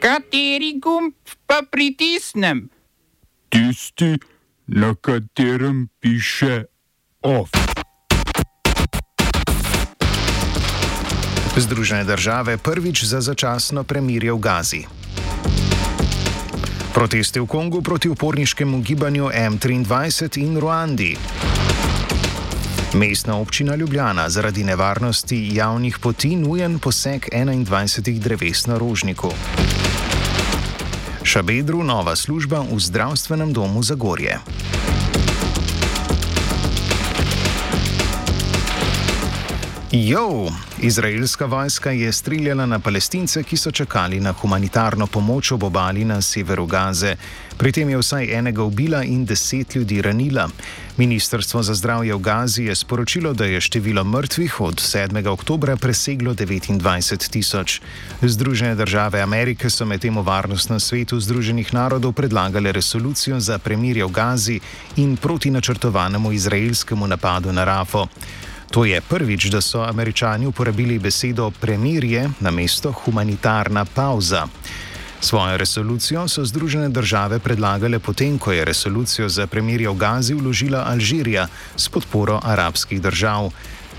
Kateri gumb pa pritisnem? Tisti, na katerem piše OF. Združene države prvič za začasno premirje v Gazi. Protesti v Kongu proti uporniškemu gibanju M23 in Ruandi. Mestna občina Ljubljana zaradi nevarnosti javnih poti nujen poseg 21 dreves na rožniku. Šabedru nova služba v zdravstvenem domu Zagorje. Jo, izraelska vojska je streljala na palestince, ki so čakali na humanitarno pomoč ob obali na severu Gaze. Pri tem je vsaj enega ubila in deset ljudi ranila. Ministrstvo za zdravje v Gazi je sporočilo, da je število mrtvih od 7. oktobra preseglo 29 tisoč. Združene države Amerike so medtem v Varnostnem svetu Združenih narodov predlagale resolucijo za premirje v Gazi in proti načrtovanemu izraelskemu napadu na Rafo. To je prvič, da so američani uporabili besedo premirje na mesto humanitarna pauza. Svojo resolucijo so Združene države predlagale potem, ko je resolucijo za premirje v Gazi vložila Alžirija s podporo arabskih držav.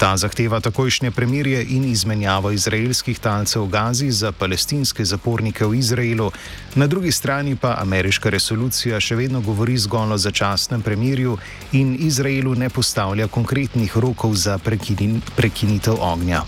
Ta zahteva takojšnje premirje in izmenjavo izraelskih talcev v Gazi za palestinske zapornike v Izraelu, na drugi strani pa ameriška resolucija še vedno govori zgolj o začasnem premirju in Izraelu ne postavlja konkretnih rokov za prekinitev ognja.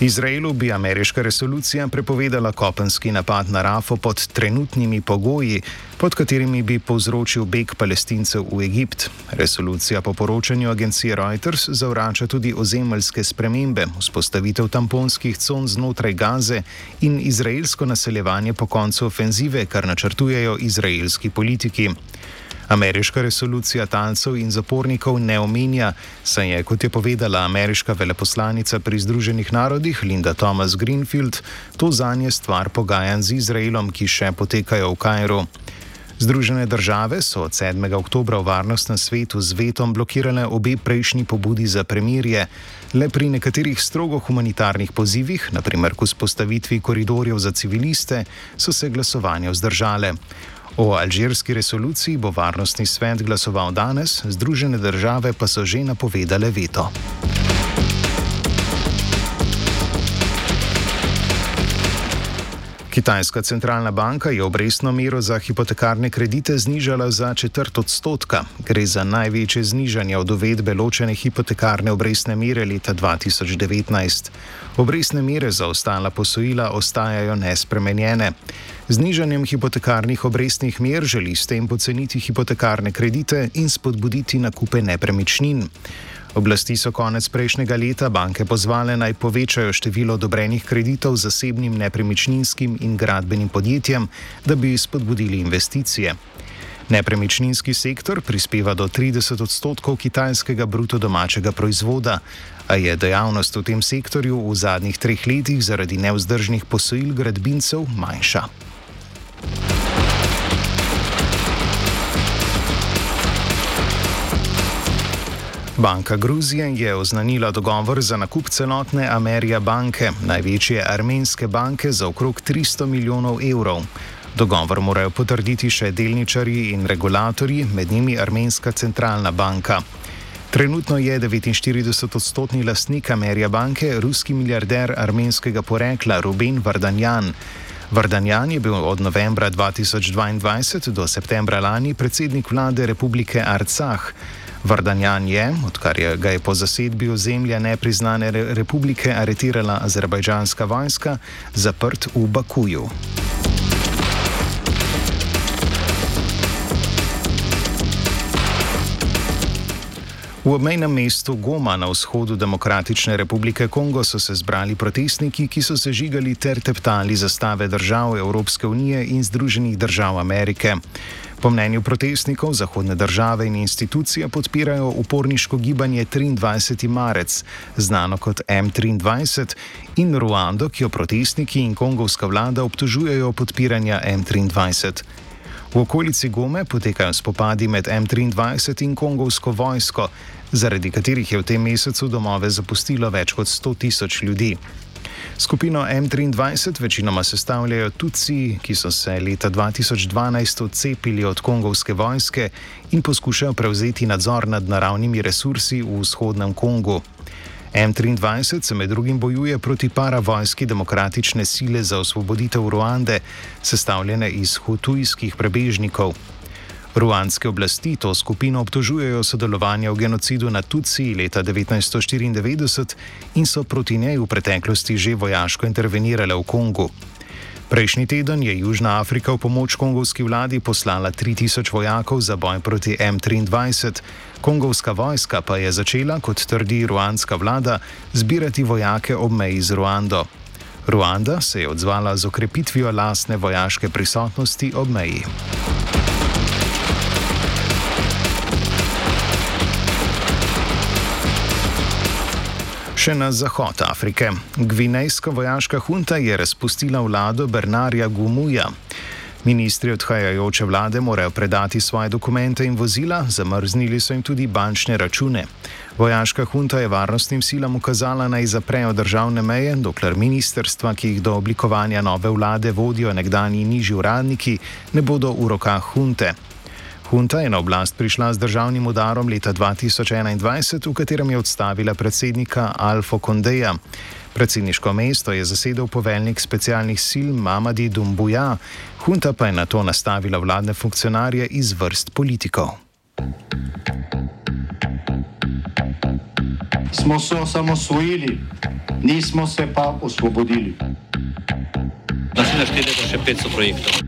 Izraelu bi ameriška resolucija prepovedala kopenski napad na Rafo pod trenutnimi pogoji, pod katerimi bi povzročil beg palestincev v Egipt. Resolucija po poročanju agencije Reuters zavrača tudi ozemeljske spremembe, vzpostavitev tamponskih con znotraj Gaze in izraelsko naseljevanje po koncu ofenzive, kar načrtujejo izraelski politiki. Ameriška resolucija talcev in zapornikov ne omenja, saj je, kot je povedala ameriška veleposlanica pri Združenih narodih Linda Thomas Greenfield, to zanje stvar pogajanj z Izraelom, ki še potekajo v Kajru. Združene države so od 7. oktobra v varnostnem svetu z vetom blokirale obe prejšnji pobudi za premirje. Le pri nekaterih strogo humanitarnih pozivih, naprimer k vzpostavitvi koridorjev za civiliste, so se glasovanja vzdržale. O alžirski resoluciji bo varnostni svet glasoval danes, Združene države pa so že napovedale veto. Kitajska centralna banka je obrestno mero za hipotekarne kredite znižala za četrt odstotka. Gre za največje znižanje od uvedbe ločene hipotekarne obrestne mere leta 2019. Obrestne mere za ostala posojila ostajajo nespremenjene. Znižanjem hipotekarnih obrestnih mer želi s tem poceniti hipotekarne kredite in spodbuditi nakupe nepremičnin. Oblasti so konec prejšnjega leta banke pozvale naj povečajo število odobrenih kreditov zasebnim nepremičninskim in gradbenim podjetjem, da bi spodbudili investicije. Nepremičninski sektor prispeva do 30 odstotkov kitajskega bruto domačega proizvoda, a je dejavnost v tem sektorju v zadnjih treh letih zaradi neuzdržnih posojil gradbincev manjša. Banka Gruzije je oznanila dogovor za nakup celotne Amerija banke, največje armenske banke, za okrog 300 milijonov evrov. Dogovor morajo potrditi še delničarji in regulatorji, med njimi Armenska centralna banka. Trenutno je 49-odstotni lastnik Amerija banke ruski milijarder armenskega porekla Ruben Vardanjan. Vardanjan je bil od novembra 2022 do septembra lani predsednik vlade Republike Arcah. Vardanjan je, odkar je ga je po zasedbi ozemlja nepriznane republike aretirala azerbajdžanska vojska, zaprt v Bakuju. V obmejnem mestu Goma na vzhodu Demokratične republike Kongo so se zbrali protestniki, ki so se žigali ter teptali zastave držav Evropske unije in Združenih držav Amerike. Po mnenju protestnikov zahodne države in institucije podpirajo uporniško gibanje 23. marec, znano kot M23, in Ruando, ki jo protestniki in kongovska vlada obtožujejo podpiranja M23. V okolici Gome potekajo spopadi med M23 in kongovsko vojsko, zaradi katerih je v tem mesecu domove zapustilo več kot 100 tisoč ljudi. Skupino M23 večinoma sestavljajo Tutsi, ki so se leta 2012 odcepili od kongovske vojske in poskušajo prevzeti nadzor nad naravnimi resursi v vzhodnem Kongu. M23 se med drugim bojuje proti paravojski demokratične sile za osvoboditev Ruande, sestavljene iz hutujskih prebežnikov. Ruandske oblasti to skupino obtožujejo sodelovanja v genocidu na Tutsi leta 1994 in so proti njej v preteklosti že vojaško intervenirale v Kongu. Prejšnji teden je Južna Afrika v pomoč kongovski vladi poslala 3000 vojakov za boj proti M23. Kongovska vojska pa je začela, kot trdi ruandska vlada, zbirati vojake ob meji z Ruando. Ruanda se je odzvala z okrepitvijo lastne vojaške prisotnosti ob meji. Še na zahod Afrike. Gvinejska vojaška hunta je razpustila vlado Bernarja Gumuja. Ministri odhajajoče vlade morajo predati svoje dokumente in vozila, zamrznili so jim tudi bančne račune. Vojaška hunta je varnostnim silam ukazala naj zaprejo državne meje, dokler ministerstva, ki jih do oblikovanja nove vlade vodijo nekdani nižji uradniki, ne bodo v rokah hunte. Hunta je na oblast prišla z državnim udarom leta 2021, v katerem je odstavila predsednika Alfa Kondeja. Predsedniško mesto je zasedel poveljnik specialnih sil Mamadi Dumbuja, hunta pa je na to nastavila vladne funkcionarje iz vrst politikov. Smo se osamosvojili, nismo se pa osvobodili. Naslednje število je še 500 projektov.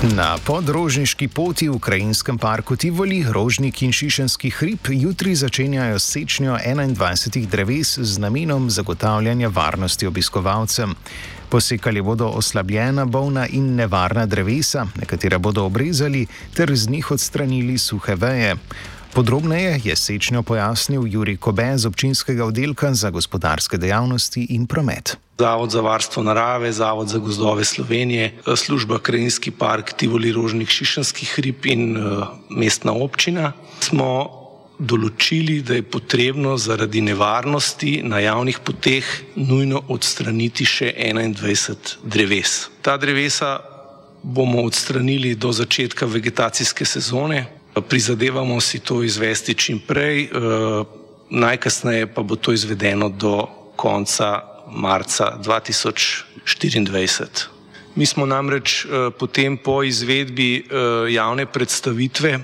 Na podrožniški poti v ukrajinskem parku Tivoli, Rožnik in Šišenski hrib jutri začenjajo sečnjo 21 dreves z namenom zagotavljanja varnosti obiskovalcem. Posekali bodo oslabljena, bolna in nevarna drevesa, nekatera bodo obrezali ter z njih odstranili suhe veje. Podrobneje je sečnjo pojasnil Juri Kobe z občinskega oddelka za gospodarske dejavnosti in promet. Zavod za varstvo narave, Zavod za gozdove Slovenije, služba Krajinski park Tivoli Rožnik Šišanski hrib in uh, mestna občina smo določili, da je potrebno zaradi nevarnosti na javnih poteh nujno odstraniti še 21 dreves. Ta drevesa bomo odstranili do začetka vegetacijske sezone, Prizadevamo si to izvesti čim prej, eh, najkasneje pa bo to izvedeno do konca marca 2024. Mi smo namreč eh, potem po izvedbi eh, javne predstavitve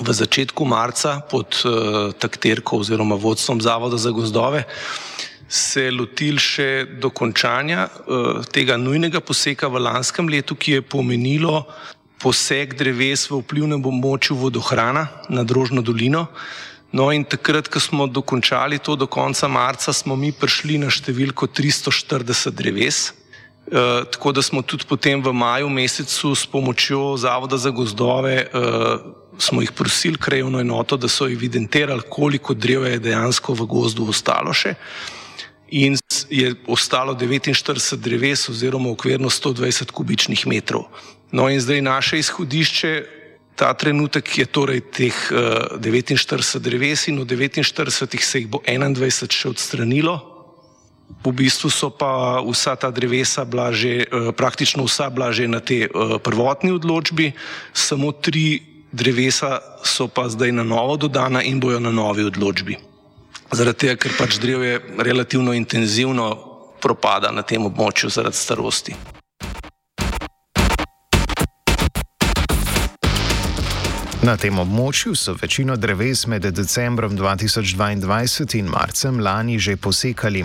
v začetku marca pod takterko oziroma vodstvom Zavoda za gozdove se lotili še dokončanja tega nujnega poseka v lanskem letu, ki je pomenilo poseg dreves v vplivnem območju vodohrana na Drožno dolino. No in takrat, ko smo dokončali to do konca marca, smo mi prišli na številko 340 dreves. E, tako da smo tudi potem v maju mesecu s pomočjo Zavoda za gozdove e, smo jih prosili krajevno enoto, da so evidentirali, koliko drev je dejansko v gozdu ostalo še. In je ostalo 49 dreves oziroma okvirno 120 kubičnih metrov. No in zdaj naše izhodišče, ta trenutek je torej teh uh, eh, 49 dreves in od 49 se jih bo 21 še odstranilo. V bistvu so pa vsa ta drevesa bila že, uh, praktično vsa bila že na tej uh, prvotni odločbi, samo tri drevesa so pa zdaj na novo dodana in bojo na novi odločbi. Zaradi tega, ker pač drevje relativno intenzivno propada na tem območju zaradi starosti. Na tem območju so večino dreves med decembrom 2022 in marcem lani že posekali.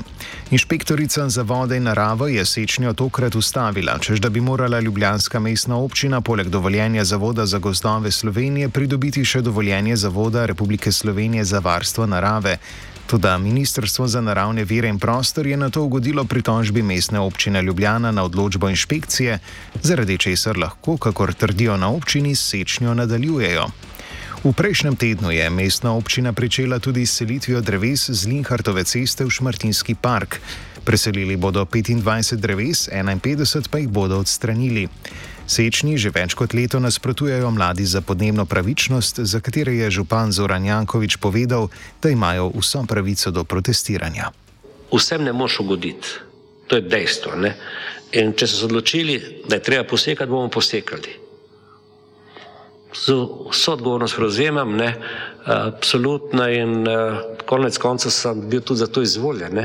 Inšpektorica za vode in naravo je sečnjo tokrat ustavila, čež da bi morala Ljubljanska mestna občina poleg dovoljenja Zavoda za gozdove Slovenije pridobiti še dovoljenje Zavoda Republike Slovenije za varstvo narave. Tudi Ministrstvo za naravne vire in prostor je na to ugodilo pritožbi mestne občine Ljubljana na odločbo inšpekcije, zaradi česar lahko, kakor trdijo na občini, sečnjo nadaljujejo. V prejšnjem tednu je mestna občina pričela tudi s selitvijo dreves z Linhartove ceste v Šmartinski park. Preselili bodo 25 dreves, 51 pa jih bodo odstranili. Sečni že več kot leto nasprotujejo mladi za podnebno pravičnost, za katere je župan Zoran Jankovič povedal, da imajo vso pravico do protestiranja. Vsem ne moš ugoditi, to je dejstvo. Ne? In če so se odločili, da je treba posekati, bomo posekali. Vso odgovornost prevzemam, ne, absolutno in konec konca sem bil tudi za to izvoljen,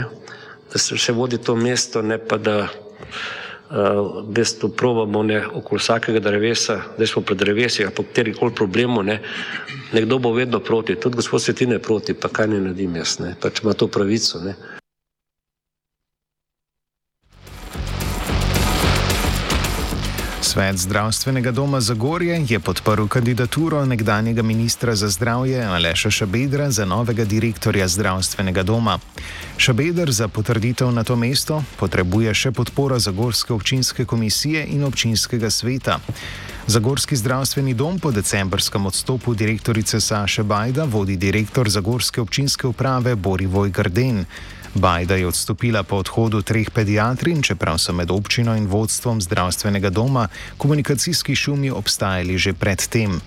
da se še vodi to mesto, ne pa da v bistvu probamo ne, okoli vsakega drevesa, da smo pred drevesi, pa kateri koli problemu, ne, nekdo bo vedno proti, tudi gospod Svetine je proti, pa kaj ne naredim jaz, ne, pač ima to pravico. Ne. Svet zdravstvenega doma Zagorje je podprl kandidaturo nekdanjega ministra za zdravje Aleša Šabedra za novega direktorja zdravstvenega doma. Šabeder za potrditev na to mesto potrebuje še podporo Zagorske občinske komisije in občinskega sveta. Zagorski zdravstveni dom po decembrskem odstopu direktorice Saše Bajda vodi direktor Zagorske občinske uprave Borivoj Grden. Bajda je odstopila po odhodu treh pediatrin, čeprav so med občino in vodstvom zdravstvenega doma komunikacijski šumi obstajali že predtem.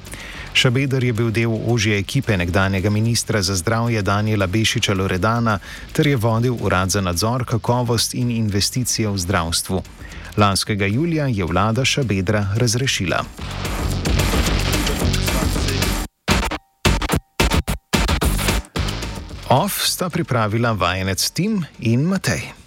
Šabeder je bil del ožje ekipe nekdanjega ministra za zdravje Daniela Bešiča Loredana ter je vodil urad za nadzor, kakovost in investicije v zdravstvu. Lanskega julija je vlada Šabedra razrešila. OF sta pripravila vajenec Tim in Matej.